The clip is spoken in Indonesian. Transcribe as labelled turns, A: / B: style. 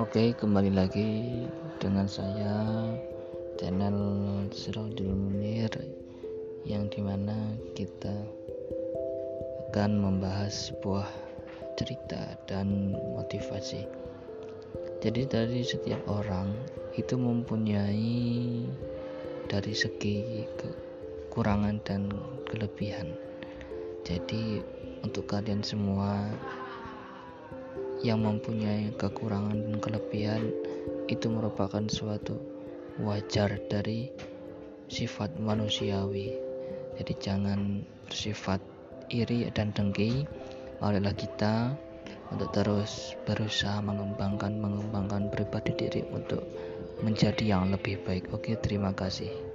A: Oke, kembali lagi dengan saya channel Siraudul Munir yang di mana kita akan membahas sebuah cerita dan motivasi. Jadi dari setiap orang itu mempunyai dari segi kekurangan dan kelebihan. Jadi untuk kalian semua yang mempunyai kekurangan dan kelebihan itu merupakan suatu wajar dari sifat manusiawi. Jadi jangan bersifat iri dan dengki. Marilah kita untuk terus berusaha mengembangkan mengembangkan pribadi diri untuk menjadi yang lebih baik. Oke, terima kasih.